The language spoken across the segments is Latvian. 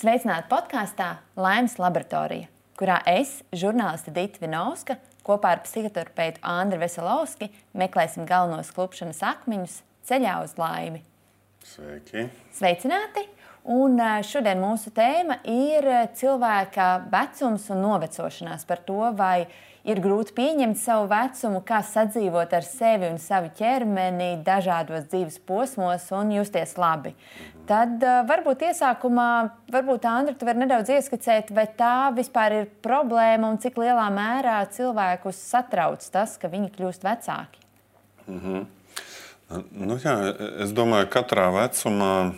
Sveicināti podkāstā Laimes laboratorija, kurā es, žurnāliste Dita Vinovska, kopā ar psihoterapeitu Andru Veselovski meklēsim galvenos klupšanas akmeņus ceļā uz laimi. Sveiki! Sveicināti! Un šodien mūsu tēma ir cilvēka vecums un novecošanās par to, vai ir grūti pieņemt savu vecumu, kā sadzīvot ar sevi un savu ķermeni dažādos dzīves posmos un justies labi. Tad varbūt iesākumā, varbūt Andri, tu vari nedaudz ieskicēt, vai tā vispār ir problēma un cik lielā mērā cilvēkus satrauc tas, ka viņi kļūst vecāki. Mm -hmm. Nu, jā, es domāju, ka katrā vecumā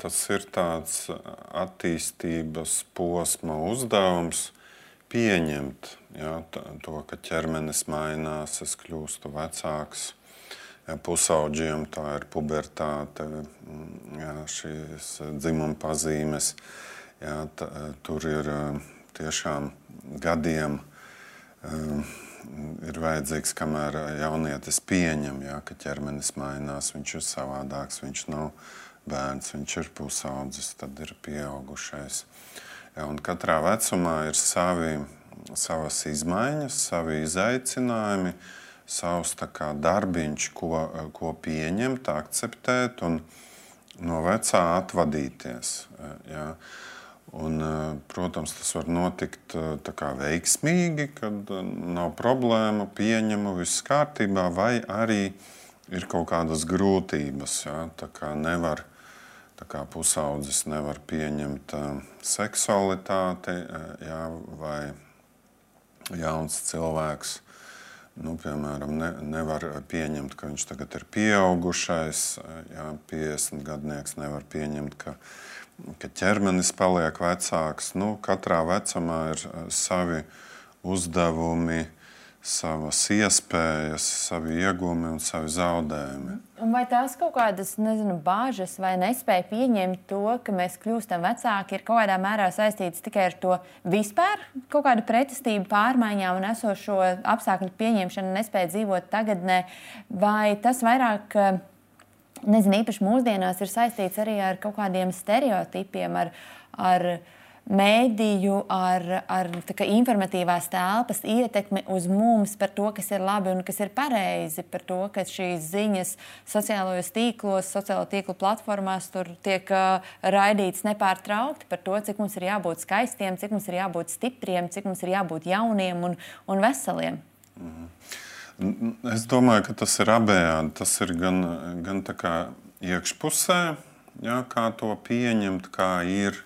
tas ir tāds attīstības posma uzdevums pieņemt jā, to, ka ķermenis mainās, es kļūstu vecāks. Jā, pusaudžiem tā ir pubertāte, jā, šīs dzimuma pazīmes. Jā, tā, tur ir tiešām gadiem. Ir vajadzīgs, kamēr jaunietis pieņem, jā, ka ķermenis mainās, viņš ir savādāks, viņš nav bērns, viņš ir pusaudzis, tad ir pieaugušais. Jā, katrā vecumā ir savi, savas izmaiņas, savi izaicinājumi, savs kā, darbiņš, ko, ko pieņemt, akceptēt un no vecā atvadīties. Jā. Un, protams, tas var notikt kā, veiksmīgi, kad nav problēma, pieņemu viss kārtībā, vai arī ir kaut kādas grūtības. Ja? Tā kā nevar, pusaudzis nevar pieņemt seksualitāti, ja? vai jauns cilvēks. Nu, piemēram, ne, nevar pieņemt, ka viņš tagad ir pieaugušais, ja 50 gadnieks nevar pieņemt, ka ka ķermenis paliek vecāks. Nu, katrā vecumā ir eh, savi uzdevumi, savas iespējas, savi iegūmi un savi zaudējumi. Vai tās kaut kādas nezinu, bāžas vai nespēja pieņemt to, ka mēs kļūstam vecāki, ir kaut kādā mērā saistīts tikai ar to vispār kaut kādu pretestību pārmaiņām un esošo apstākļu pieņemšanu, nespēja dzīvot tagadnē, vai tas vairāk nezinu, īpaši mūsdienās ir saistīts arī ar kaut kādiem stereotipiem, ar, ar mēdīju, ar, ar kā, informatīvās telpas ietekmi uz mums par to, kas ir labi un kas ir pareizi, par to, ka šīs ziņas sociālajos tīklos, sociālo tīklu platformās tiek uh, raidītas nepārtraukti par to, cik mums ir jābūt skaistiem, cik mums ir jābūt stipriem, cik mums ir jābūt jauniem un, un veseliem. Mm. Es domāju, ka tas ir abējādi. Tas ir gan, gan iekšpusē, jā, kā to pieņemt, kā ir.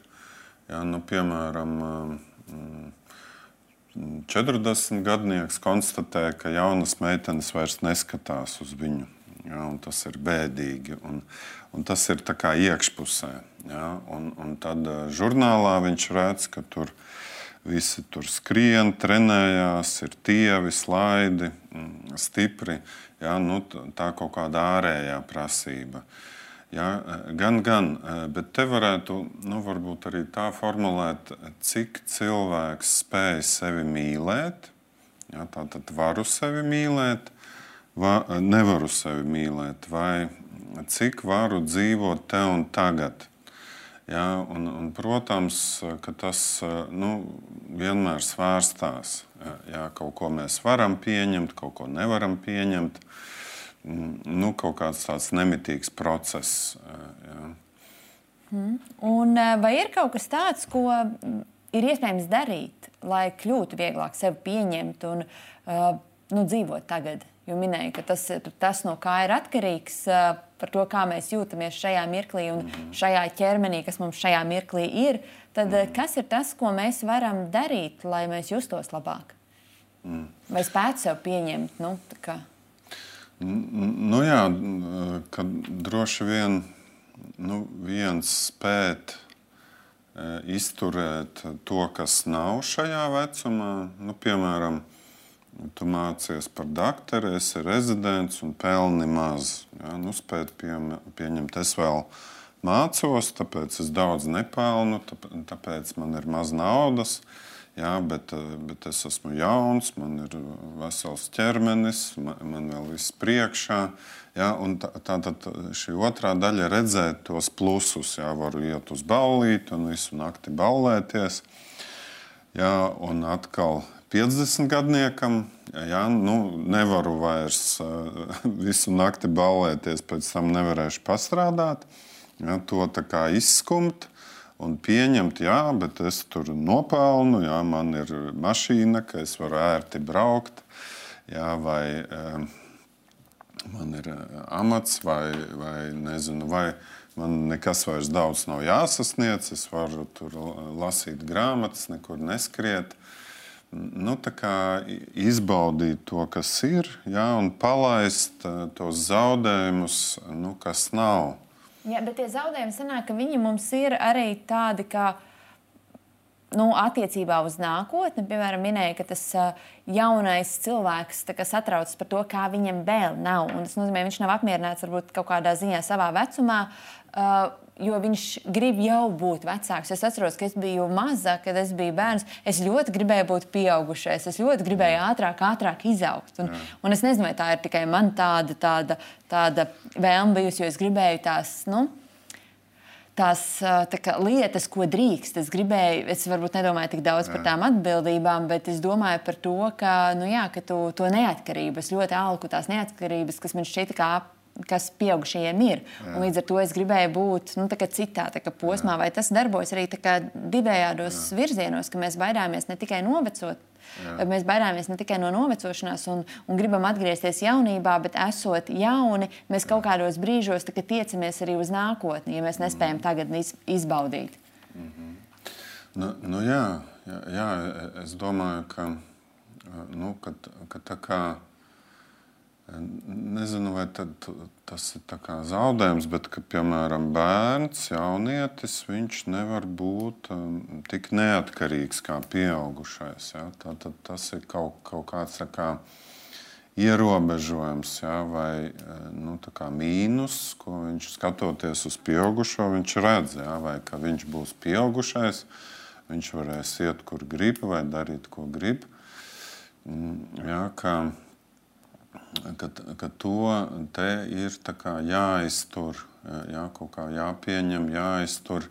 Jā, nu, piemēram, 40 gadnieks konstatē, ka jaunas meitenes vairs neskatās uz viņu. Jā, tas ir bēdīgi. Un, un tas ir iekšpusē. Jā, un, un tad žurnālā viņš redz, ka tur Visi tur skrien, trenējās, ir tievi, slaidi, mm, stipri. Ja, nu, tā kaut kāda ārējā prasība. Ja, gan, gan, bet te varētu nu, arī tā formulēt, cik cilvēks spēj sevi mīlēt. Ja, tā tad varu sevi mīlēt, vai nevaru sevi mīlēt, vai cik varu dzīvot te un tagad. Ja, un, un, protams, ka tas nu, vienmēr svārstās. Ja, kaut ko mēs varam pieņemt, kaut ko nevaram pieņemt. Mm, nu, kaut kāds tāds nemitīgs process. Ja. Mm. Un, vai ir kaut kas tāds, ko ir iespējams darīt, lai kļūtu vieglāk sevi pieņemt un uh, nu, dzīvot tagad? Jo minēja, ka tas tas, no kā ir atkarīgs par to, kā mēs jūtamies šajā mirklī un mhm. šajā ķermenī, kas mums šajā mirklī ir. Tad kas ir tas, ko mēs varam darīt, lai mēs justos labāk? Mhm. Vai spētu sev pieņemt? Nu, nu jā, ka droši vien nu, viens spēt izturēt to, kas nav šajā vecumā, nu, piemēram, Tu mācies par doktoru, esi rezidents un pelni maz. Ja? Nu, spēt pie, pieņemt, es vēl mācos, tāpēc es daudz nepelnu, tāpēc man ir maz naudas. Jā, bet, bet es esmu jauns, man ir vesels ķermenis, man, man vēl viss priekšā. Jā, tā, tā tad šī otrā daļa redzēt tos plusus. Jā, varu iet uz ballīti un visu nakti ballēties. Jā, un atkal 50 gadniekam jā, nu, nevaru vairs visu nakti ballēties, pēc tam nevarēšu pastrādāt. Jā, to tā kā izskumt un pieņemt, jā, bet es tur nopelnu, jā, man ir mašīna, ka es varu ērti braukt, jā, vai um, man ir uh, amats, vai, vai nezinu, vai man nekas vairs daudz nav jāsasniedz, es varu tur lasīt grāmatas, nekur neskriet. Nu, izbaudīt to, kas ir, jā, un palaist uh, tos zaudējumus, nu, kas nav. Jā, bet tie zaudējumi sanāk, ka viņi mums ir arī tādi, kā nu, attiecībā uz nākotni. Piemēram, minēja, ka tas jaunais cilvēks satraucas par to, kā viņam vēl nav. Un tas nozīmē, ka viņš nav apmierināts varbūt kaut kādā ziņā savā vecumā. Jo viņš grib jau būt vecāks. Es atceros, ka es biju maza, kad es biju bērns. Es ļoti gribēju būt pieaugušais, es ļoti gribēju ātrāk, ātrāk izaugt. Un, Jā. un es nezinu, vai tā ir tikai man tāda, tāda, tāda vēlme bijusi, jo es gribēju tās. Nu, tās tā lietas, ko drīkst. Es gribēju, es varbūt nedomāju tik daudz jā. par tām atbildībām, bet es domāju par to, ka, nu, jā, ka tu, to neatkarību, es ļoti alku tās neatkarības, kas man šķita kā kas pieaugušajiem ir. Līdz ar to es gribēju būt nu, citā posmā, Jā. vai tas darbojas arī divējādos Jā. virzienos, ka mēs baidāmies ne tikai novecot. Jā. Mēs baidāmies ne tikai no novecošanās un, un gribam atgriezties jaunībā, bet esot jauni, mēs kaut kādos brīžos tiecamies arī uz nākotni, ja mēs nespējam mm. tagad izbaudīt. Mm -hmm. nu, nu, jā, jā, jā, es domāju, ka, nu, ka, ka tā kā Nezinu, vai tas ir zaudējums, bet, ka, piemēram, bērns, jaunietis, viņš nevar būt um, tik neatkarīgs kā pieaugušais. Ja? Tā, tad tas ir kaut, kaut kāds kā, ierobežojums ja? vai eh, nu, mīnus, ko viņš skatoties uz pieaugušo, viņš redz, ja? vai ka viņš būs pieaugušais, viņš varēs iet, kur grib, vai darīt, ko grib. Mm, ja? Ka, ka, ka to ir jāiztur, jā, kaut kā jāpieņem, jāiztur.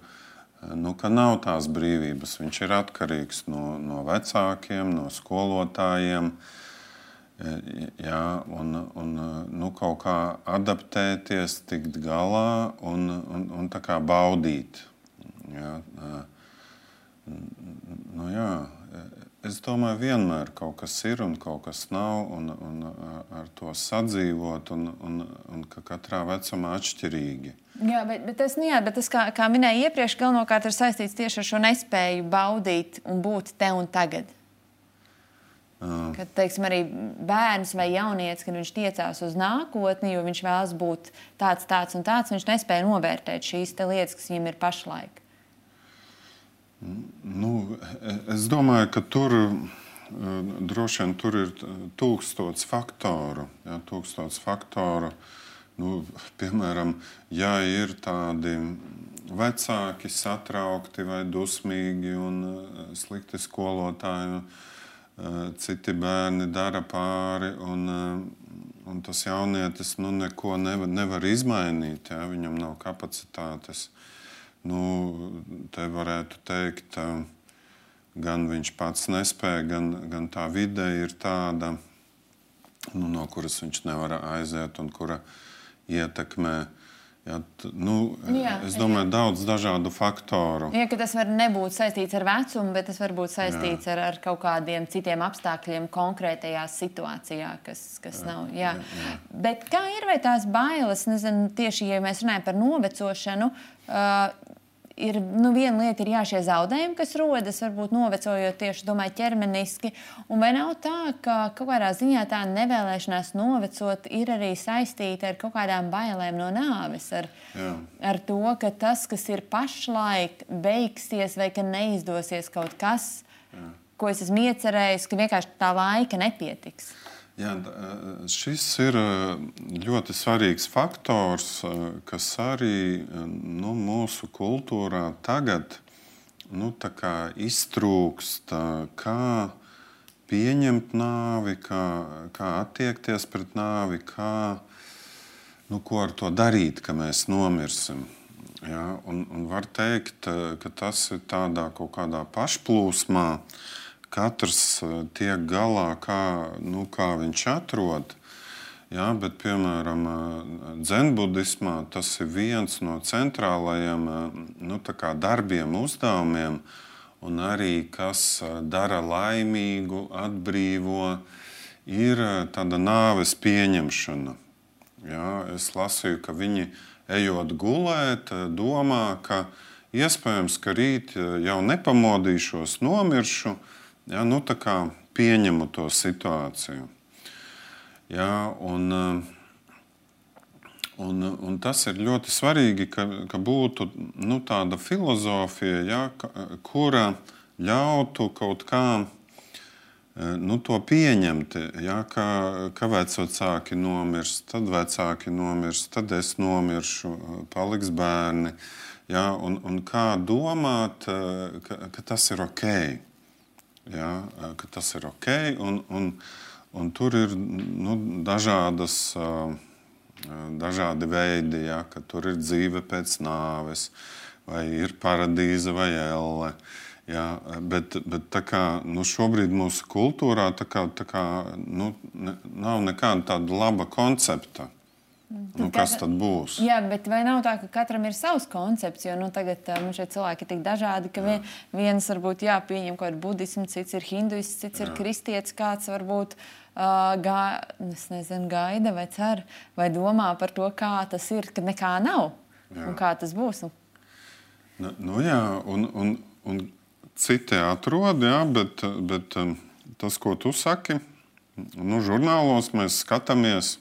Nu, ka nav tās brīvības. Viņš ir atkarīgs no, no vecākiem, no skolotājiem. Jā, un, un nu, kaut kā adaptēties, tikt galā un, un, un baudīt. Jā, nu, jā, Es domāju, vienmēr kaut kas ir un kaut kas nav, un, un ar to sadzīvot, un, un, un ka katrā vecumā atšķirīgi. Jā, bet, bet tas, nu jā, bet tas kā, kā minēju iepriekš, galvenokārt ir saistīts tieši ar šo nespēju baudīt un būt te un tagad. Uh. Kad teiksim, arī bērns vai jaunietis, kad viņš tiecās uz nākotni, jo viņš vēlas būt tāds, tāds un tāds, viņš nespēja novērtēt šīs lietas, kas viņam ir pašlaik. Nu, es domāju, ka tur droši vien tur ir tūkstots faktoru. Ja, tūkstots faktoru. Nu, piemēram, ja ir tādi vecāki, satraukti vai dusmīgi un slikti skolotāji, citi bērni dara pāri. Un, un tas jaunietis nu, neko nevar, nevar izmainīt. Ja, viņam nav kapacitātes nu, te varētu teikt, gan viņš pats nespēja, gan, gan tā vide ir tāda, nu, no kuras viņš nevar aiziet un kura ietekmē. Jā, nu, jā, es domāju, jā. daudz dažādu faktoru. Jā, tas var nebūt saistīts ar vecumu, bet tas var būt saistīts jā. ar, ar kaut kādiem citiem apstākļiem konkrētajā situācijā, kas, kas jā, nav. Jā. Jā, jā. Bet kā ir vai tās bailes, nezinu, tieši ja mēs runājam par novecošanu, uh, ir nu, viena lieta, ir jā, šie zaudējumi, kas rodas, varbūt novecojot tieši domāju, ķermeniski. Un vai nav tā, ka kaut kādā ziņā tā nevēlēšanās novecot ir arī saistīta ar kaut kādām bailēm no nāves, ar, jā. ar to, ka tas, kas ir pašlaik, beigsies vai ka neizdosies kaut kas, jā. ko es esmu iecerējis, ka vienkārši tā laika nepietiks. Jā, šis ir ļoti svarīgs faktors, kas arī nu, mūsu kultūrā tagad nu, iztrūkst, kā pieņemt nāvi, kā, kā attiekties pret nāvi, kā, nu, ko ar to darīt, ka mēs nomirsim. Ja, un, un var teikt, ka tas ir tādā kaut kādā pašplūsmā. Katrs tiek galā, kā, nu, kā viņš atrod. Ja, bet, piemēram, dzenbudismā tas ir viens no centrālajiem nu, darbiem, uzdevumiem, uh, un arī kas dara laimīgu, atbrīvo, ir tāda nāves pieņemšana. Ja, es lasīju, ka viņi ejot gulēt, domā, ka iespējams, ka rīt jau nepamodīšos, nomiršu, ja, nu, pieņemu to situāciju. Ja, un, uh, Un, un tas ir ļoti svarīgi, ka, ka būtu nu, tāda filozofija, ja, kura ļautu kaut kā e, nu, to pieņemt. Ja, ka, ka vecāki nomirs, tad vecāki nomirs, tad es nomiršu, paliks bērni. Ja, un, un kā domāt, e, ka, ka tas ir ok. Ja, ka tas ir ok, un, un, un tur ir nu, dažādas. Dažādi veidi, ja, ka tur ir dzīve pēc nāves, vai ir paradīze vai elle. Ja, bet bet kā, nu, šobrīd mūsu kultūrā tā kā, tā kā, nu, ne, nav nekāda tāda laba koncepta. Nu, kas tad būs? Jā, bet vai nav tā, ka katram ir savs koncepts? Jo nu, tagad mums šie cilvēki ir tik dažādi, ka vien, viens varbūt jā, pieņem kaut kādu budismu, cits ir hinduists, cits jā. ir kristietis, kāds varbūt uh, gā, nezinu, gaida vai cer, vai domā par to, kā tas ir, kad nekā nav jā. un kā tas būs. Nu, nu jā, un, un, un citi atrod, jā, bet, bet tas, ko tu saki, nu, žurnālos mēs skatāmies,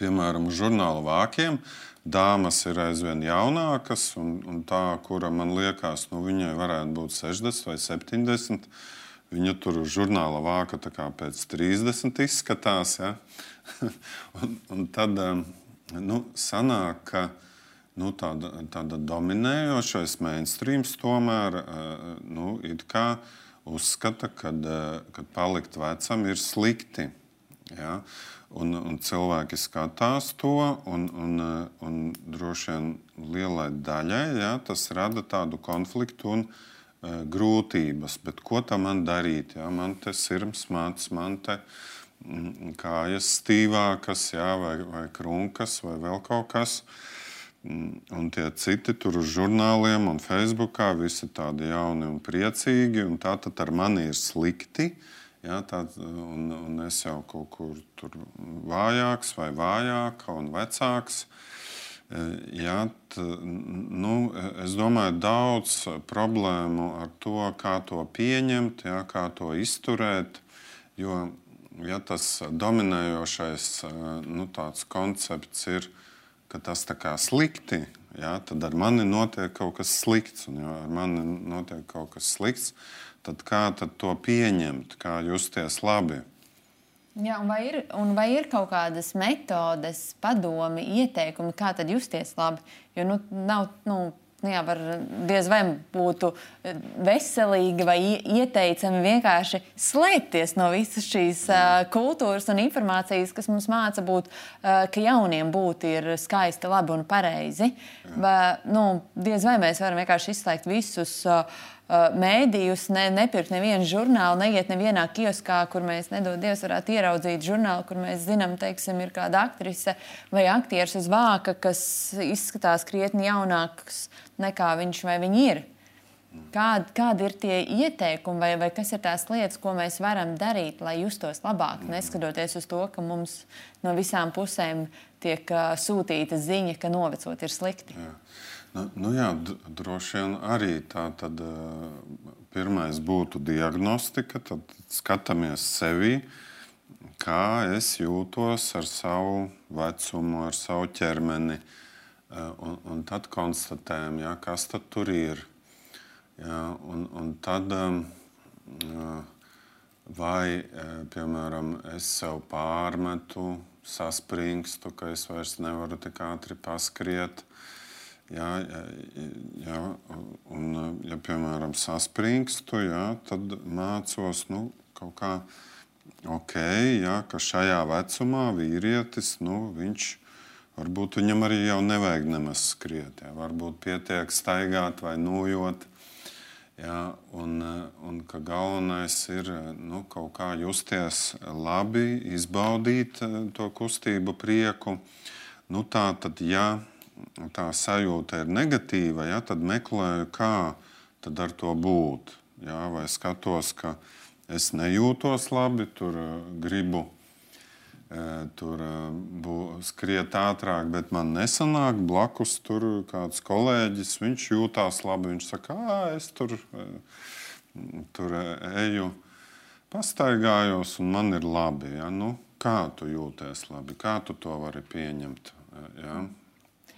piemēram, uz žurnālu vākiem. Dāmas ir aizvien jaunākas, un, un tā, kura man liekas, nu, viņai varētu būt 60 vai 70 Viņa tur žurnāla vāka pēc 30 izskatās. Ja? un, un tad nu, sanāk, ka nu, tāda, tāda dominējošais mainstreams tomēr nu, uzskata, ka palikt vecam ir slikti. Ja? Un, un cilvēki skatās to, un, un, un droši vien lielai daļai ja, tas rada tādu konfliktu. Un, uh, Eh, grūtības, bet ko tam man darīt? Ja? Man te sirds mācis, man te mm, kājas stīvākas, ja? vai, vai krunkas, vai vēl kaut kas. Mm, un tie citi tur uz žurnāliem un Facebookā visi tādi jauni un priecīgi, un tā tad ar mani ir slikti. Ja, tā, un, un es jau kaut kur tur vājāks vai vājāka un vecāks. Jā, t, nu, es domāju, daudz problēmu ar to, kā to pieņemt, jā, kā to izturēt. Jo ja tas dominējošais nu, koncepts ir, ka tas ir slikti, jā, tad ar mani notiek kaut kas slikts. Un, ja ar mani notiek kaut kas slikts, tad kā tad to pieņemt, kā justies labi? Jā, vai, ir, vai ir kaut kādas metodes, padomi, ieteikumi, kā tad justies labi? Jo nu, nav, nu, nu jā, var, diez vai būtu veselīgi vai ieteicami vienkārši slēpties no visas šīs uh, kultūras un informācijas, kas mums māca būt, uh, ka jauniem būt ir skaisti, labi un pareizi. Vai, nu, diez vai mēs varam vienkārši izslēgt visus. Uh, mēdījus, ne, nepirkt nevienu žurnālu, neiet nevienā kioskā, kur mēs, nedod Dievs, varētu ieraudzīt žurnālu, kur mēs zinām, teiksim, ir kāda aktrise vai aktieris uz vāka, kas izskatās krietni jaunāks nekā viņš vai viņa ir. Kādi, kādi ir tie ieteikumi, vai, vai kas ir tās lietas, ko mēs varam darīt, lai justos labāk, neskatoties uz to, ka mums no visām pusēm tiek uh, sūtīta ziņa, ka novecot ir slikti? Jā. Nu, nu jā, droši vien arī tā tad pirmais būtu diagnostika. Tad skatāmies sevi, kā es jūtos ar savu vecumu, ar savu ķermeni. Un, un tad konstatējam, jā, kas tad tur ir. Jā, un, un tad vai, piemēram, es sev pārmetu, saspringstu, ka es vairs nevaru tik ātri paskriet Jā, jā, un, ja, piemēram, saspringstu, jā, tad mācos nu, kaut kā, ok, jā, ka šajā vecumā vīrietis, nu, viņš varbūt viņam arī jau nevajag nemaz skriet. Jā, varbūt pietiek staigāt vai nojot. Jā, un, un ka galvenais ir nu, kaut kā justies labi, izbaudīt to kustību, prieku. Nu, tā tad, ja tā sajūta ir negatīva, ja, tad meklēju, kā tad ar to būt. Ja, vai skatos, ka es nejūtos labi, tur eh, gribu eh, tur eh, skriet ātrāk, bet man nesanāk. Blakus tur kāds kolēģis, viņš jūtās labi. Viņš saka, ah, es tur, tur eju, pastaigājos, un man ir labi. Ja? Nu, kā tu jūties labi? Kā tu to vari pieņemt? Ja?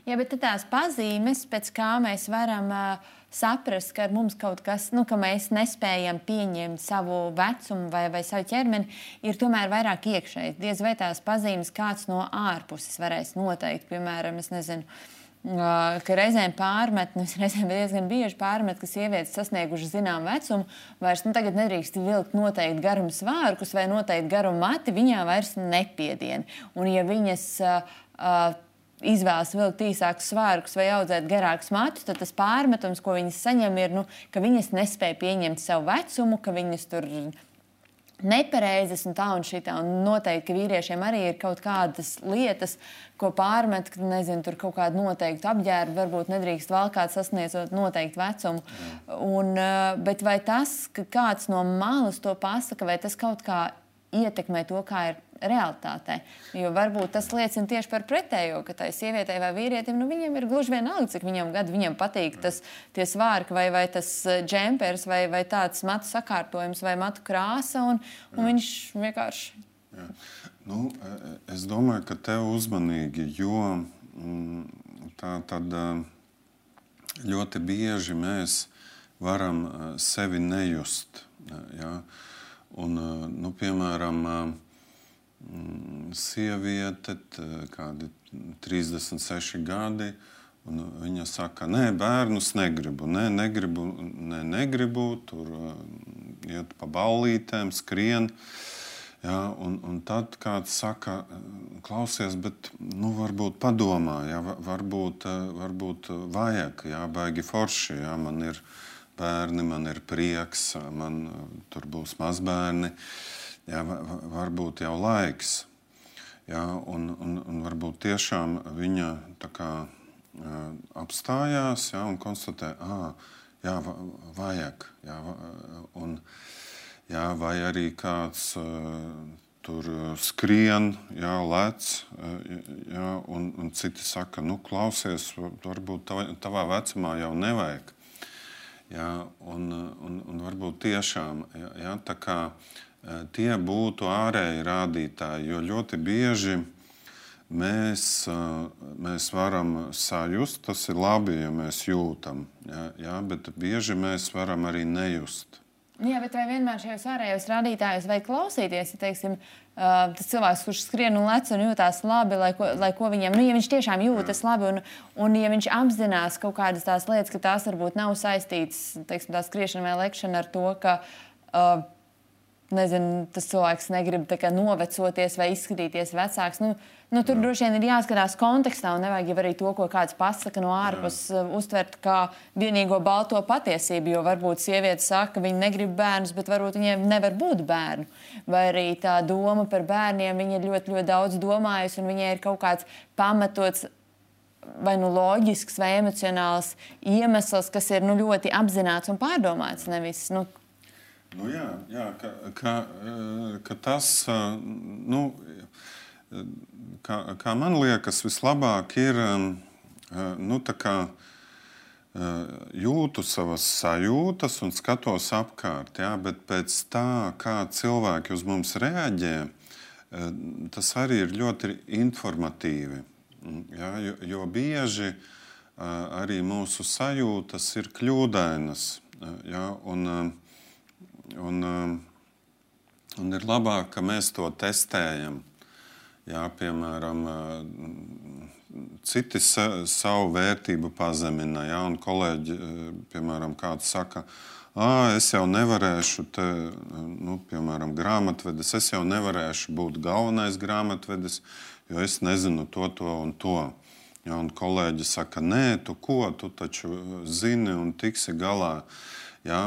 Jā, bet tās pazīmes, pēc kā mēs varam uh, saprast, ka mums kaut kas, nu, ka mēs nespējam pieņemt savu vecumu vai, vai savu ķermeni, ir tomēr vairāk iekšēji. Diez vai tās pazīmes kāds no ārpuses varēs noteikt, piemēram, es nezinu. Uh, ka reizēm pārmet, nu, reizēm diezgan bieži pārmet, ka sievietes sasniegušas zināmu vecumu, vairs nu, nedrīkst vilkt noteikti garumu svārkus vai noteikti garumu mati, viņā vairs nepiedien. Un, ja viņas uh, uh, izvēlas vilkt īsākus svārkus vai audzēt garākus matus, tad tas pārmetums, ko viņas saņem, ir, nu, ka viņas nespēja pieņemt savu vecumu, ka viņas tur nepareizas un tā un šitā. Un noteikti, ka vīriešiem arī ir kaut kādas lietas, ko pārmet, ka nezinu, tur kaut kādu noteiktu apģērbu varbūt nedrīkst valkāt sasniedzot noteiktu vecumu. Un, eh, bet vai tas, ka kāds no malas to pasaka, vai tas kaut kā ietekmē to, kā ir realitātē. Jo varbūt tas liecina tieši par pretējo, ka tai sievietei vai vīrietim nu, viņiem ir gluži vienalga, cik viņam gadu viņam patīk tas svārki vai, vai tas eh, džempers vai, vai tāds matu sakārtojums vai matu krāsa, un, un viņš vienkārši. Jā. Nu, e, e, es domāju, ka tev uzmanīgi, jo mm, tā tad e, ļoti bieži mēs varam sevi nejust. Ja? Un, nu, piemēram, sieviete, kādi 36 gadi. Viņa saka, nē, bērnus negribu, nē, negribu, nē, negribu tur uh, iet pa ballītēm, skrien. Ja, un, un tad kāds saka, klausies, bet nu, varbūt padomā, ja, varbūt, varbūt vajag, ja, baigi forši. Ja, man ir bērni, man ir prieks, man tur būs mazbērni. Uh, jā, varbūt jau laiks. Jā, un, un, un varbūt tiešām viņa kā, apstājās jā, un konstatē, ka jā, vajag. Jā, un, jā, vai arī kāds tur skrien, jā, lec, jā, un, un citi saka, nu, klausies, varbūt tavā, tavā vecumā jau nevajag. Jā, un, un, un varbūt tiešām jā, jā, tā kā tie būtu ārēji rādītāji. Jo ļoti bieži mēs, eh, mēs varam sajust, tas ir labi, ja mēs jūtam, jā, jā, bet bieži mēs varam arī nejust. Jā, bet vai vienmēr šajos ārējos rādītājos vajag klausīties? Ja, teiksim, uh, tas cilvēks, kurš skrien un lec un jūtas labi, lai ko, lai ko viņam, nu, ja viņš tiešām jūtas labi un, un ja viņš apzinās kaut kādas tās lietas, ka tās varbūt nav saistītas, teiksim, tā skriešana vai lekšana ar to, ka uh, nezinu, tas cilvēks negrib novecoties vai izskatīties vecāks. Nu, nu, tur Jā. droši vien ir jāskatās kontekstā, un nevajag arī to, ko kāds pasaka no ārpuses, uh, uztvert kā vienīgo balto patiesību. Jo varbūt sieviete saka, ka viņa negrib bērnus, bet varbūt viņiem nevar būt bērnu. Vai arī tā doma par bērniem, viņa ir ļoti, ļoti daudz domājusi, un viņai ir kaut kāds pamatots vai nu loģisks, vai emocionāls iemesls, kas ir nu, ļoti apzināts un pārdomāts. Nevis nu, Nu, jā, jā ka, ka, ka tas, nu, kā, kā man liekas, vislabāk ir nu, kā, jūtu savas sajūtas un skatos apkārt. Jā, bet pēc tā, kā cilvēki uz mums reaģē, tas arī ir ļoti informatīvi. Jā, jo, jo bieži arī mūsu sajūtas ir kļūdainas. Jā, un, Un, um, un ir labāk, ka mēs to testējam. Jā, piemēram, citi sa, savu vērtību pazemina. Jā, un kolēģi, piemēram, kāds saka, ah, es jau nevarēšu, te, nu, piemēram, grāmatvedis, es jau nevarēšu būt galvenais grāmatvedis, jo es nezinu to, to un to. Ja, un kolēģi saka, nē, tu ko, tu taču zini un tiksi galā. Ja,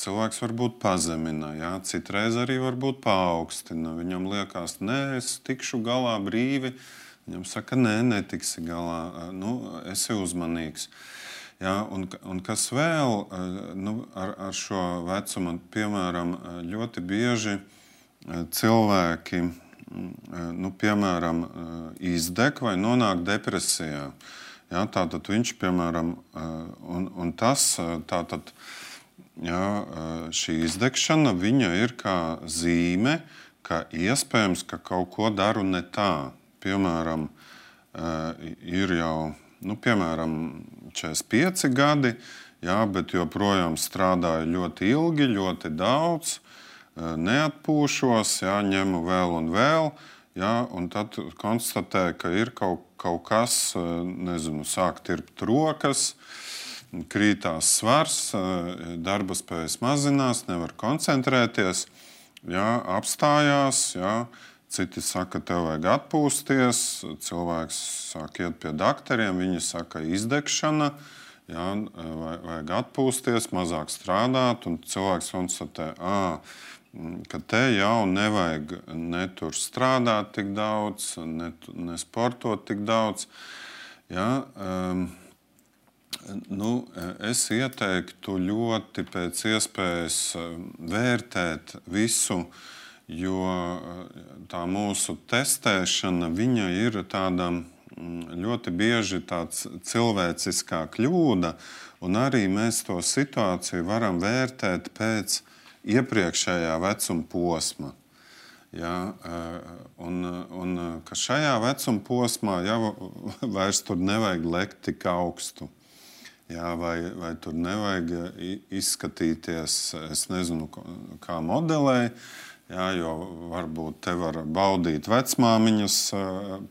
cilvēks varbūt pazemina, ja, citreiz arī varbūt paaugstina. Viņam liekas, nē, es tikšu galā brīvi. Viņam saka, nē, netiksi galā. Nu, esi uzmanīgs. Ja, un, un kas vēl nu, ar, ar šo vecumu, piemēram, ļoti bieži cilvēki nu, piemēram, izdeg vai nonāk depresijā. Ja, tātad viņš, piemēram, un, un tas tātad jā, šī izdegšana ir kā zīme, ka iespējams, ka kaut ko daru ne tā. Piemēram, ir jau nu, piemēram, 45 gadi, jā, bet joprojām strādāju ļoti ilgi, ļoti daudz, neatpūšos, jā, ņemu vēl un vēl. Jā, un tad konstatēju, ka ir kaut, kaut kas, nezinu, sāk tirpt rokas, uh, krītās svars, darba spējas mazinās, nevar koncentrēties, jā, apstājās. Jā, Citi saka, tev vajag atpūsties, cilvēks sāk iet pie doktoriem, viņi saka, izdegšana, jā, vajag atpūsties, mazāk strādāt. Cilvēks konstatē, ka te jau nevajag ne tur strādāt tik daudz, ne, ne sportot tik daudz. Jā, um, Nu, es ieteiktu ļoti pēc iespējas eh, vērtēt visu, jo eh, tā mūsu testēšana ir tāda mm, ļoti bieži tāds cilvēciskā kļūda, un arī mēs to situāciju varam vērtēt pēc iepriekšējā vecuma posma. Ja, eh, un, un ka šajā vecuma posmā jau vairs tur nevajag lekt tik augstu. Jā, vai, vai tur nevajag izskatīties, es nezinu, kā modelē, jā, jo varbūt te var baudīt vecmāmiņas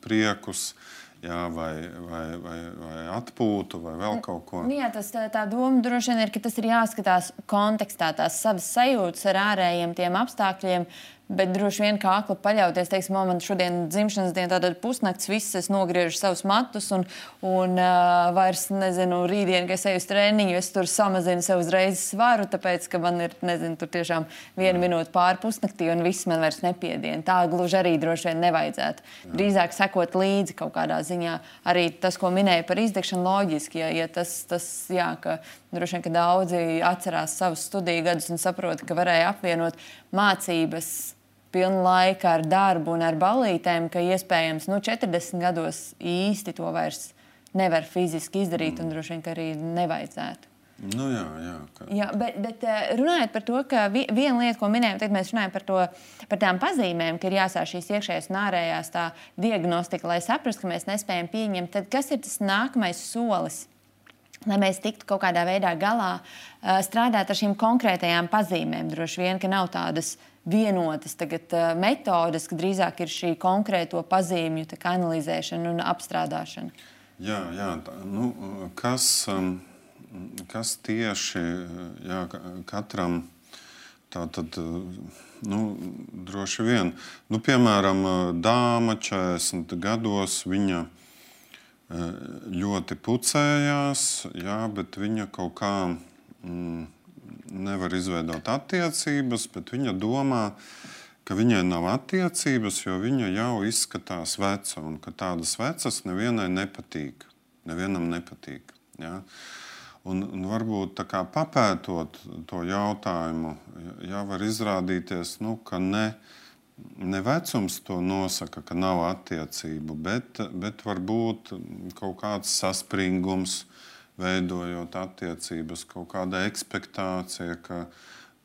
priekus. Jā, vai, vai, vai, vai atpūtu, vai vēl kaut ko tādu. Jā, tas tā, doma droši vien ir, ka tas ir jāskatās kontekstā, tās savas sajūtas ar ārējiem apstākļiem, Bet droši vien kā akli paļauties, teiksim, man šodien dzimšanas diena, tātad pusnakts, viss es nogriežu savus matus un, un uh, vairs nezinu, rītdien, kad es eju uz treniņu, es tur samazinu sev uzreiz svaru, tāpēc, ka man ir, nezinu, tur tiešām viena minūte pāri pusnaktī un viss man vairs nepiedien. Tā gluži arī droši vien nevajadzētu. Drīzāk sekot līdzi kaut kādā ziņā. Arī tas, ko minēja par izdegšanu, loģiski, ja, ja tas, tas jā, ka droši vien, ka daudzi atcerās savus studiju gadus un saprot, ka varēja apvienot mācības pilna laika ar darbu un ar balītēm, ka iespējams nu, 40 gados īsti to vairs nevar fiziski izdarīt mm. un droši vien arī nevajadzētu. Nu, jā, jā, ka... jā, bet, bet eh, runājot par to, ka viena lieta, ko minējām, tad mēs runājam par, to, par tām pazīmēm, ka ir jāsāk šīs iekšējās un ārējās diagnostika, lai saprastu, ka mēs nespējam pieņemt. Tad kas ir tas nākamais solis? Lai mēs tiktu kaut kādā veidā galā, eh, strādāt ar šīm konkrētajām pazīmēm. Droši vien, ka nav tādas vienotas tagad, uh, metodes, ka drīzāk ir šī konkrēto pazīmju analizēšana un apstrādāšana. Jā, jā tā, nu, kas, um, kas tieši jā, katram tātad, nu, droši vien, nu, piemēram, dāma 40 gados, viņa ļoti pucējās, jā, bet viņa kaut kā. Mm, nevar izveidot attiecības, bet viņa domā, ka viņai nav attiecības, jo viņa jau izskatās veca un ka tādas vecas nevienai nepatīk. Nevienam nepatīk. Ja? Un, un varbūt tā kā papētot to jautājumu, jau var izrādīties, nu, ka ne, ne vecums to nosaka, ka nav attiecību, bet, bet varbūt kaut kāds saspringums veidojot attiecības, kaut kāda expectācija, ka,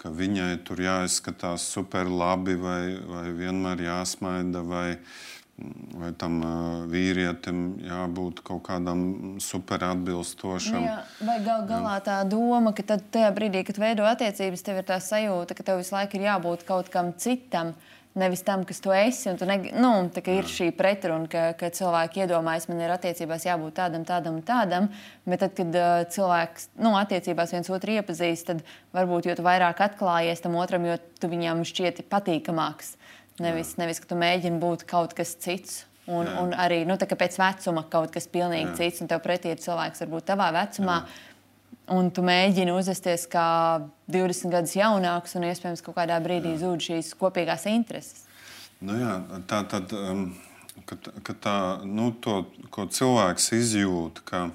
ka viņai tur jāizskatās super labi, vai, vai vienmēr jāsmaida, vai, vai tam vīrietim jābūt kaut kādam super atbilstošam. Nu jā, vai gal galā tā doma, ka tad tajā brīdī, kad veido attiecības, tev ir tā sajūta, ka tev visu laiku ir jābūt kaut kam citam nevis tam, kas tu esi. Tu ne, nu, ir šī pretruna, ka, ka cilvēki iedomājas, man ir attiecībās jābūt tādam, tādam, tādam. Bet tad, kad uh, cilvēks nu, attiecībās viens otru iepazīst, tad varbūt jo vairāk atklājies tam otram, jo tu viņam šķiet patīkamāks. Nevis, Jā. nevis ka tu mēģini būt kaut kas cits. Un, Jā. un arī nu, pēc vecuma kaut kas pilnīgi Jā. cits, un tev pretī ir cilvēks, varbūt tavā vecumā. Jā un tu mēģini uzvesties kā 20 gadus jaunāks, un iespējams, ka kādā brīdī zūd šīs kopīgās intereses. Nu jā, tā tad, um, ka, ka tā, nu, to, ko cilvēks izjūt, ka,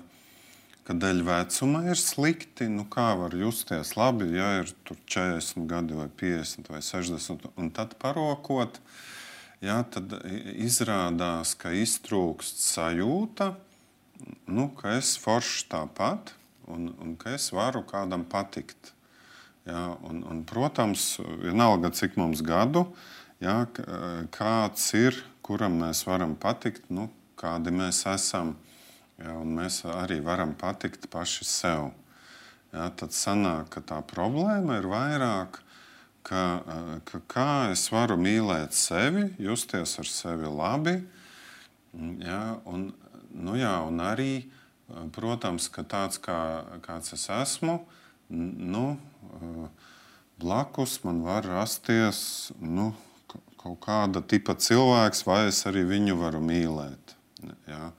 ka dēļ vecuma ir slikti, nu, kā var justies labi, ja ir 40 gadi vai 50 vai 60, un tad parokot, jā, tad izrādās, ka iztrūkst sajūta, nu, ka es foršs tāpat, un, un ka es varu kādam patikt. Ja, un, un, protams, vienalga cik mums gadu, ja, kāds ir, kuram mēs varam patikt, nu, kādi mēs esam. Ja, mēs arī varam patikt paši sev. Ja, tad sanāk, ka tā problēma ir vairāk, ka, ka kā es varu mīlēt sevi, justies ar sevi labi, ja, un, nu, jā, un arī Protams, ka tāds kā, kāds es esmu, nu, blakus man var rasties nu, kaut kāda tipa cilvēks, vai es arī viņu varu mīlēt. Ja?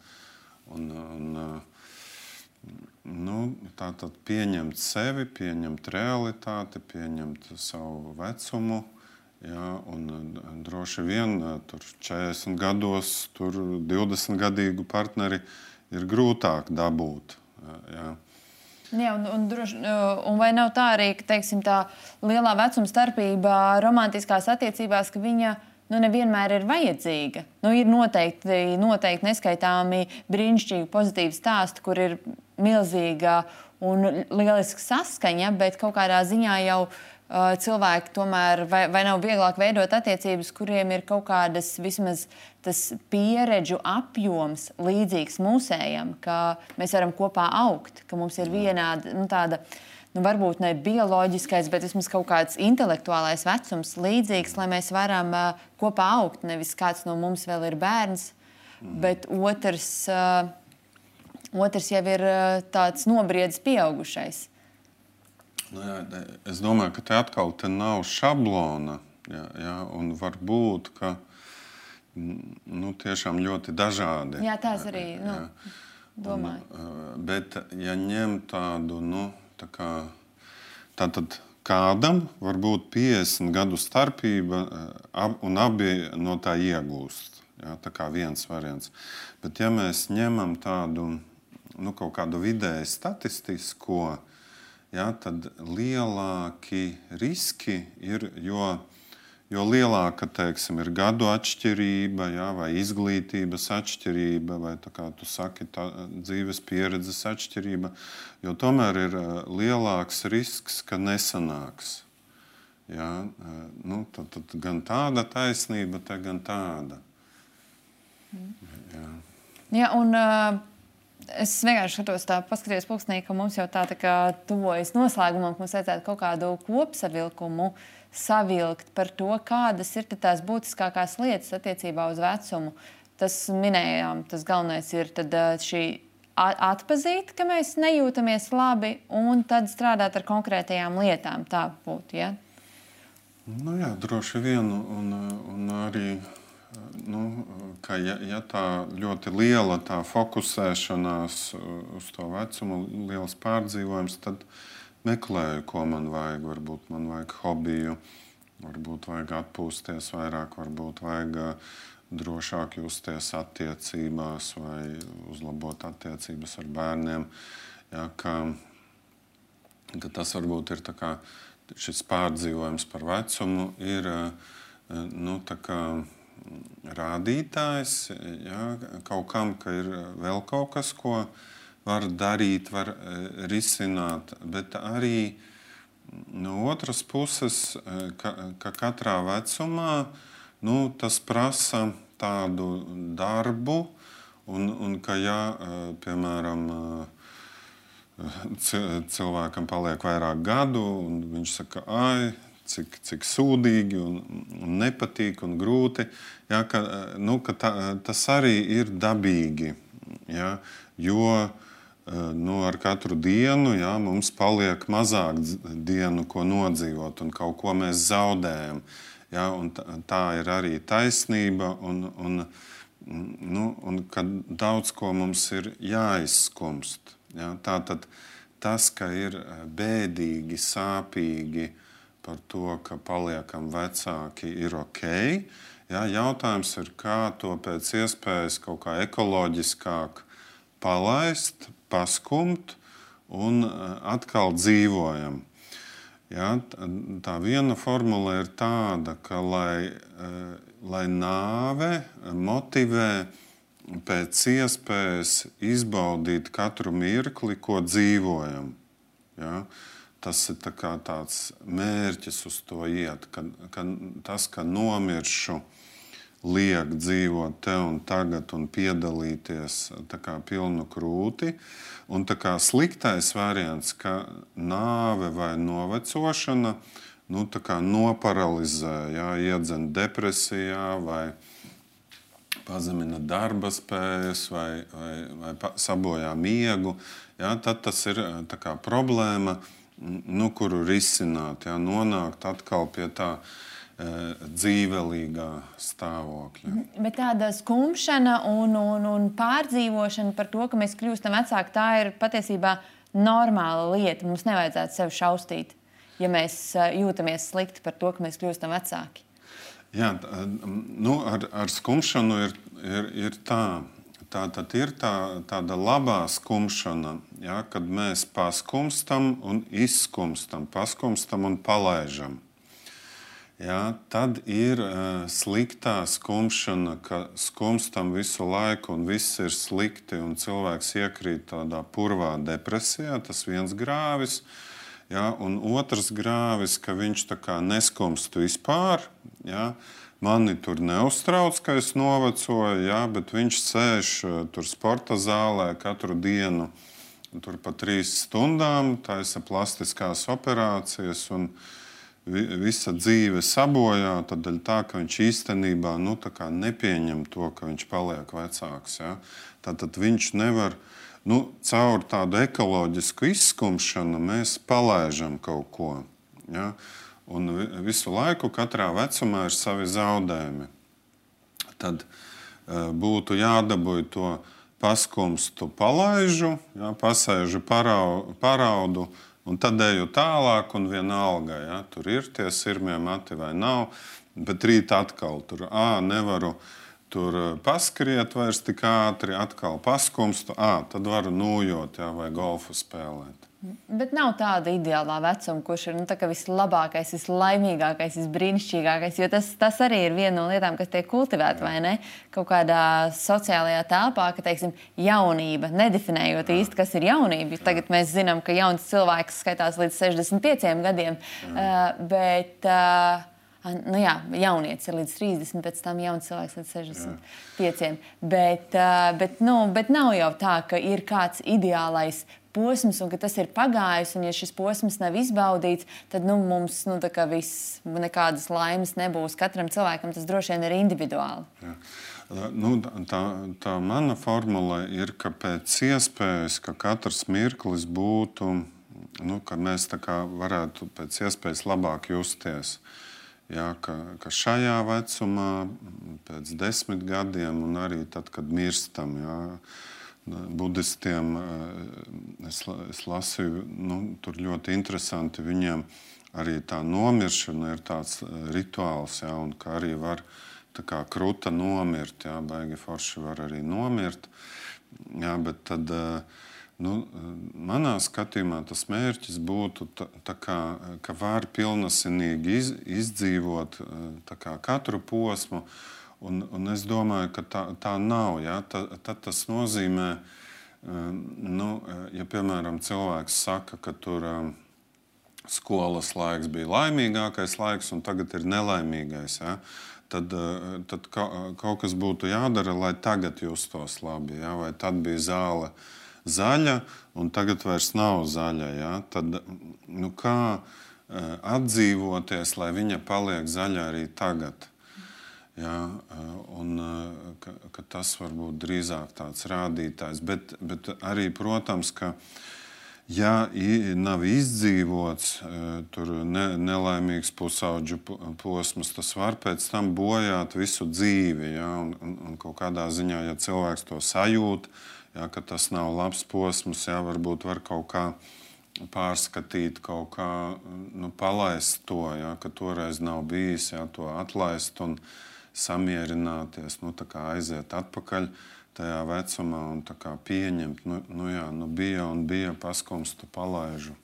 Un, un, nu, tā tad pieņemt sevi, pieņemt realitāti, pieņemt savu vecumu. Ja, un, droši vien tur 40 gados, tur 20 gadīgu partneri uh, ir grūtāk dabūt. Jā. Jā, un, un, droši, un vai nav tā arī, ka teiksim, tā lielā vecuma starpība romantiskās attiecībās, ka viņa nu, nevienmēr ir vajadzīga? Nu, ir noteikti, noteikti neskaitāmi brīnišķīgi pozitīvi stāsti, kur ir milzīga un lieliska saskaņa, bet kaut kādā ziņā jau Uh, cilvēki tomēr, vai, vai nav vieglāk veidot attiecības, kuriem ir kaut kādas vismaz tas pieredžu apjoms līdzīgs mūsējam, ka mēs varam kopā augt, ka mums ir vienāda nu, tāda. Nu, varbūt ne bioloģiskais, bet vismaz kaut kāds intelektuālais vecums līdzīgs, lai mēs varam uh, kopā augt. Nevis kāds no mums vēl ir bērns, mm. bet otrs, uh, otrs jau ir uh, tāds nobriedzis pieaugušais. Nu, jā, es domāju, ka te atkal te nav šablona. Jā, jā, un var būt, ka nu, tiešām ļoti dažādi. Jā, tās arī nu, domāju. Un, bet, ja ņem tādu, nu, tā kā, tātad kādam var būt 50 gadu starpība, un abi no tā iegūst. Jā, tā kā viens variants. Bet, ja mēs ņemam tādu nu, kaut kādu vidēju statistisko, ja, tad lielāki riski ir, jo, jo lielāka teiksim, ir gadu atšķirība, ja, vai izglītības atšķirība, vai kā tu saki, tā, dzīves pieredzes atšķirība, jo tomēr ir lielāks risks, ka nesanāks. Ja, nu, tad, tad gan tāda taisnība, gan tāda. Jā. Jā, un, uh, es vienkārši skatos, tā, paskaties, pulkstenī, ka mums jau tā, tā kā tuvojas noslēgumam, ka mums vajadzētu kaut kādu kopsavilkumu savilkt par to, kādas ir tās būtiskākās lietas attiecībā uz vecumu. Tas minējām, tas galvenais ir tad, šī atpazīt, ka mēs nejūtamies labi, un tad strādāt ar konkrētajām lietām. Tā būtu. Ja? Nu jā, droši vien, un, un arī nu, ka ja, ja tā ļoti liela tā fokusēšanās uz to vecumu, liels pārdzīvojums, tad meklēju, ko man vajag. Varbūt man vajag hobiju, varbūt vajag atpūsties vairāk, varbūt vajag drošāk justies attiecībās vai uzlabot attiecības ar bērniem. Ja, ka, ka tas varbūt ir kā, šis pārdzīvojums par vecumu, ir nu, kā, rādītājs ja, kaut kam, ka ir vēl kaut kas, ko var darīt, var e, risināt, bet arī no otras puses, e, ka, ka katrā vecumā nu, tas prasa tādu darbu, un, un ka, ja, e, piemēram, cilvēkam paliek vairāk gadu, un viņš saka, ah, cik, cik sūdīgi un, un nepatīk un grūti, ja, ka, nu, ka tā, tas arī ir dabīgi. Ja, jo nu, ar katru dienu ja, mums paliek mazāk dienu, ko nodzīvot, un kaut ko mēs zaudējam. Ja, tā, tā ir arī taisnība, un, un, nu, un ka daudz ko mums ir jāizskumst. Ja, tā tad tas, ka ir bēdīgi, sāpīgi par to, ka paliekam vecāki, ir ok. Ja, jautājums ir, kā to pēc iespējas kaut kā ekoloģiskāk palaist, paskumt un eh, atkal dzīvojam. Ja, tā viena formula ir tāda, ka lai, eh, lai nāve motivē pēc iespējas izbaudīt katru mirkli, ko dzīvojam. Ja? Tas ir tā tāds mērķis uz to iet, ka, ka tas, ka nomiršu, liek dzīvot te un tagad un piedalīties kā, pilnu krūti. Un tā kā sliktais variants, ka nāve vai novecošana nu, noparalizē, jā, iedzen depresijā vai pazemina darba spējas vai, vai, vai sabojā miegu, jā, tad tas ir kā, problēma, nu, kuru risināt, jā, nonākt atkal pie tā dzīvelīgā stāvokļa. Mhm. Bet tāda skumšana un, un, un pārdzīvošana par to, ka mēs kļūstam vecāki, tā ir patiesībā normāla lieta. Mums nevajadzētu sevi šausmīt, ja mēs jūtamies slikti par to, ka mēs kļūstam vecāki. Jā, nu, ar, ar skumšanu ir, ir, ir tā. Tā tad ir tā, tāda labā skumšana, ja, kad mēs paskumstam un izskumstam, paskumstam un palaidām ja, tad ir uh, sliktā skumšana, ka skumstam visu laiku un viss ir slikti, un cilvēks iekrīt tādā purvā depresijā. Tas viens grāvis. Ja, un otrs grāvis, ka viņš neskumstu vispār. Ja, Mani tur neuztrauc, ka es novecoju, ja, bet viņš sēž uh, tur sporta zālē katru dienu, tur pa trīs stundām, taisa plastiskās operācijas. Un, uh, visa dzīve sabojā, tad tā, ka viņš īstenībā nu, nepieņem to, ka viņš paliek vecāks. Ja? Tad viņš nevar, nu, caur tādu ekoloģisku izskumšanu, mēs palaidām kaut ko. Ja? Un visu laiku katrā vecumā ir savi zaudējumi. Tad uh, būtu jādabūj to paskumstu, palaižu, ja? pasēžu, parau, paraudu Un tad eju tālāk, un vienalga, ja, tur ir tie sirmie mati vai nav. Bet rīt atkal tur à, nevaru tur paskriet vairs tik ātri, atkal paskumstu. À, tad varu nūjot ja, vai golfu spēlēt. Bet nav tāda ideālā vecuma, kurš ir nu, vislabākais, vislaimīgākais, visbrīnišķīgākais. Jo tas, tas arī ir viena no lietām, kas tiek kultivēta vai ne? Kaut kādā sociālajā telpā, ka teiksim, jaunība, nedefinējot Jā. īsti, kas ir jaunība. Jā. Tagad mēs zinām, ka jauns cilvēks skaitās līdz 65 gadiem. Jā. Uh, bet, uh, Nu jā, jaunietis ir līdz 30, pēc tam jauns cilvēks līdz 65. Jā. Bet, bet, nu, bet nav jau tā, ka ir kāds ideālais posms, un ka tas ir pagājis, un ja šis posms nav izbaudīts, tad nu, mums nu, viss, nekādas laimes nebūs. Katram cilvēkam tas droši vien ir individuāli. Jā. Nu, tā, tā mana formula ir, ka pēc iespējas, ka katrs mirklis būtu, nu, ka mēs varētu pēc iespējas labāk justies. Jā, ka, ka šajā vecumā, pēc desmit gadiem, un arī tad, kad mirstam, jā, budistiem. Eh, es, es lasīju, nu, tur ļoti interesanti. Viņiem arī tā nomiršana ir tāds eh, rituāls, ja, un kā arī var kā krūta nomirt. Jā, baigi forši var arī nomirt. Jā, bet tad, eh, nu, manā skatījumā tas mērķis būtu, tā, tā kā, ka var pilnasinīgi iz, izdzīvot kā, katru posmu Un, un es domāju, ka tā, tā nav. Ja? Ta, tad tas nozīmē, um, nu, ja piemēram cilvēks saka, ka tur um, skolas laiks bija laimīgākais laiks, un tagad ir nelaimīgais. Ja? Tad, tad kaut kas būtu jādara, lai tagad justos labi. Ja? Vai tad bija zāle zaļa, un tagad vairs nav zaļa. Ja? Tad, nu, kā, atdzīvoties, lai viņa paliek zaļa arī tagad. Jā, un, ka, ka tas var būt drīzāk tāds rādītājs. Bet, bet arī, protams, ka ja nav izdzīvots tur ne, nelaimīgs pusauģu posms, tas var pēc tam bojāt visu dzīvi. Jā, un, un, un kaut kādā ziņā, ja cilvēks to sajūt, jā, ka tas nav labs posms, jā, varbūt var kaut kā pārskatīt, kaut kā nu, palaist to, jā, ka toreiz nav bijis, jā, to atlaist un samierināties, nu, aiziet atpakaļ tajā vecumā un pieņemt, nu, nu, jā, nu bija un bija paskumstu palaižu.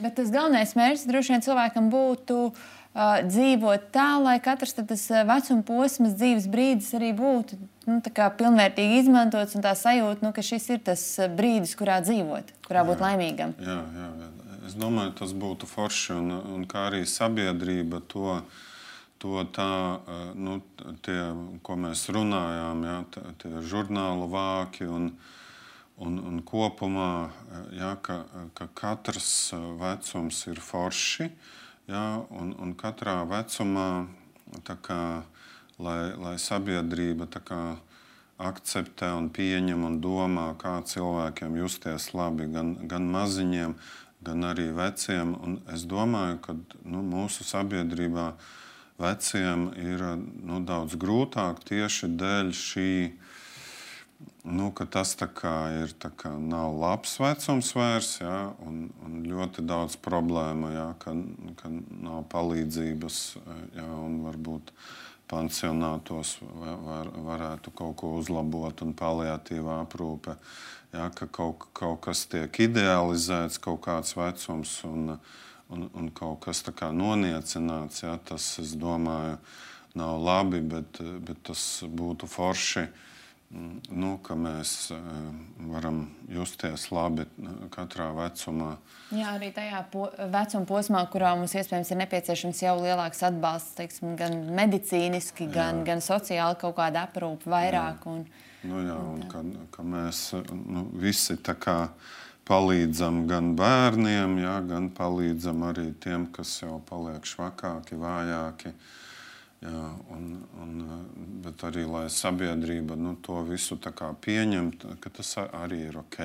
Bet tas galvenais mērķis droši vien cilvēkam būtu uh, dzīvot tā, lai katrs tas vecuma posms, dzīves brīdis arī būtu nu, pilnvērtīgi izmantots un tā sajūta, nu, ka šis ir tas brīdis, kurā dzīvot, kurā būt jā, laimīgam. Jā, jā, es domāju, tas būtu forši un, un kā arī sabiedrība to to tā, nu, tie, ko mēs runājām, ja, tie žurnālu vāki un, un, un kopumā, ja, ka, ka katrs vecums ir forši, ja, un, un katrā vecumā, kā, lai, lai sabiedrība kā, akceptē un pieņem un domā, kā cilvēkiem justies labi, gan, gan maziņiem, gan arī veciem. Un es domāju, ka nu, mūsu sabiedrībā ir veciem ir nu, daudz grūtāk tieši dēļ šī. Nu, tas ir kā, nav labs vecums vairs, ja, un, un ļoti daudz problēmu, ja, ka, ka nav palīdzības, ja, un varbūt pansionātos var, varētu kaut ko uzlabot, un paliatīvā aprūpe, ja, ka kaut, kaut kas tiek idealizēts, kaut kāds vecums. Un, uh, un, un kaut kas noniecināts. Ja, tas, es domāju, nav labi, bet, bet tas būtu forši. Mm, nu, ka mēs eh, varam justies labi katrā vecumā. Jā, arī tajā po vecuma posmā, kurā mums iespējams ir nepieciešams jau lielāks atbalsts, teiksim, gan medicīniski, gan, jā. gan sociāli kaut kāda aprūpe vairāk. Jā. Un, nu, jā, un, un ka, ka mēs nu, visi tā kā palīdzam gan bērniem, ja, gan palīdzam arī tiem, kas jau paliek švakāki, vājāki. Jā, un, un, bet arī lai sabiedrība nu, to visu pieņemtu, ka tas arī ir ok.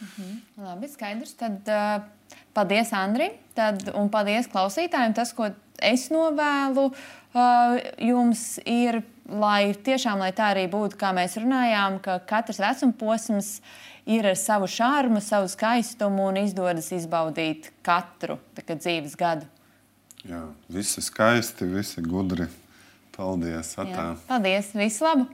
Mhm. Labi, skaidrs. Tad, uh, paldies, Andri, tad, un paldies klausītājiem. Tas, ko es novēlu uh, jums, ir, lai tiešām lai tā arī būtu, kā mēs runājām, ka katrs vecuma posms ir ar savu šārmu, savu skaistumu un izdodas izbaudīt katru kā, dzīves gadu. Jā, visi skaisti, visi gudri. Paldies! Atā. Jā, paldies! Visu labu!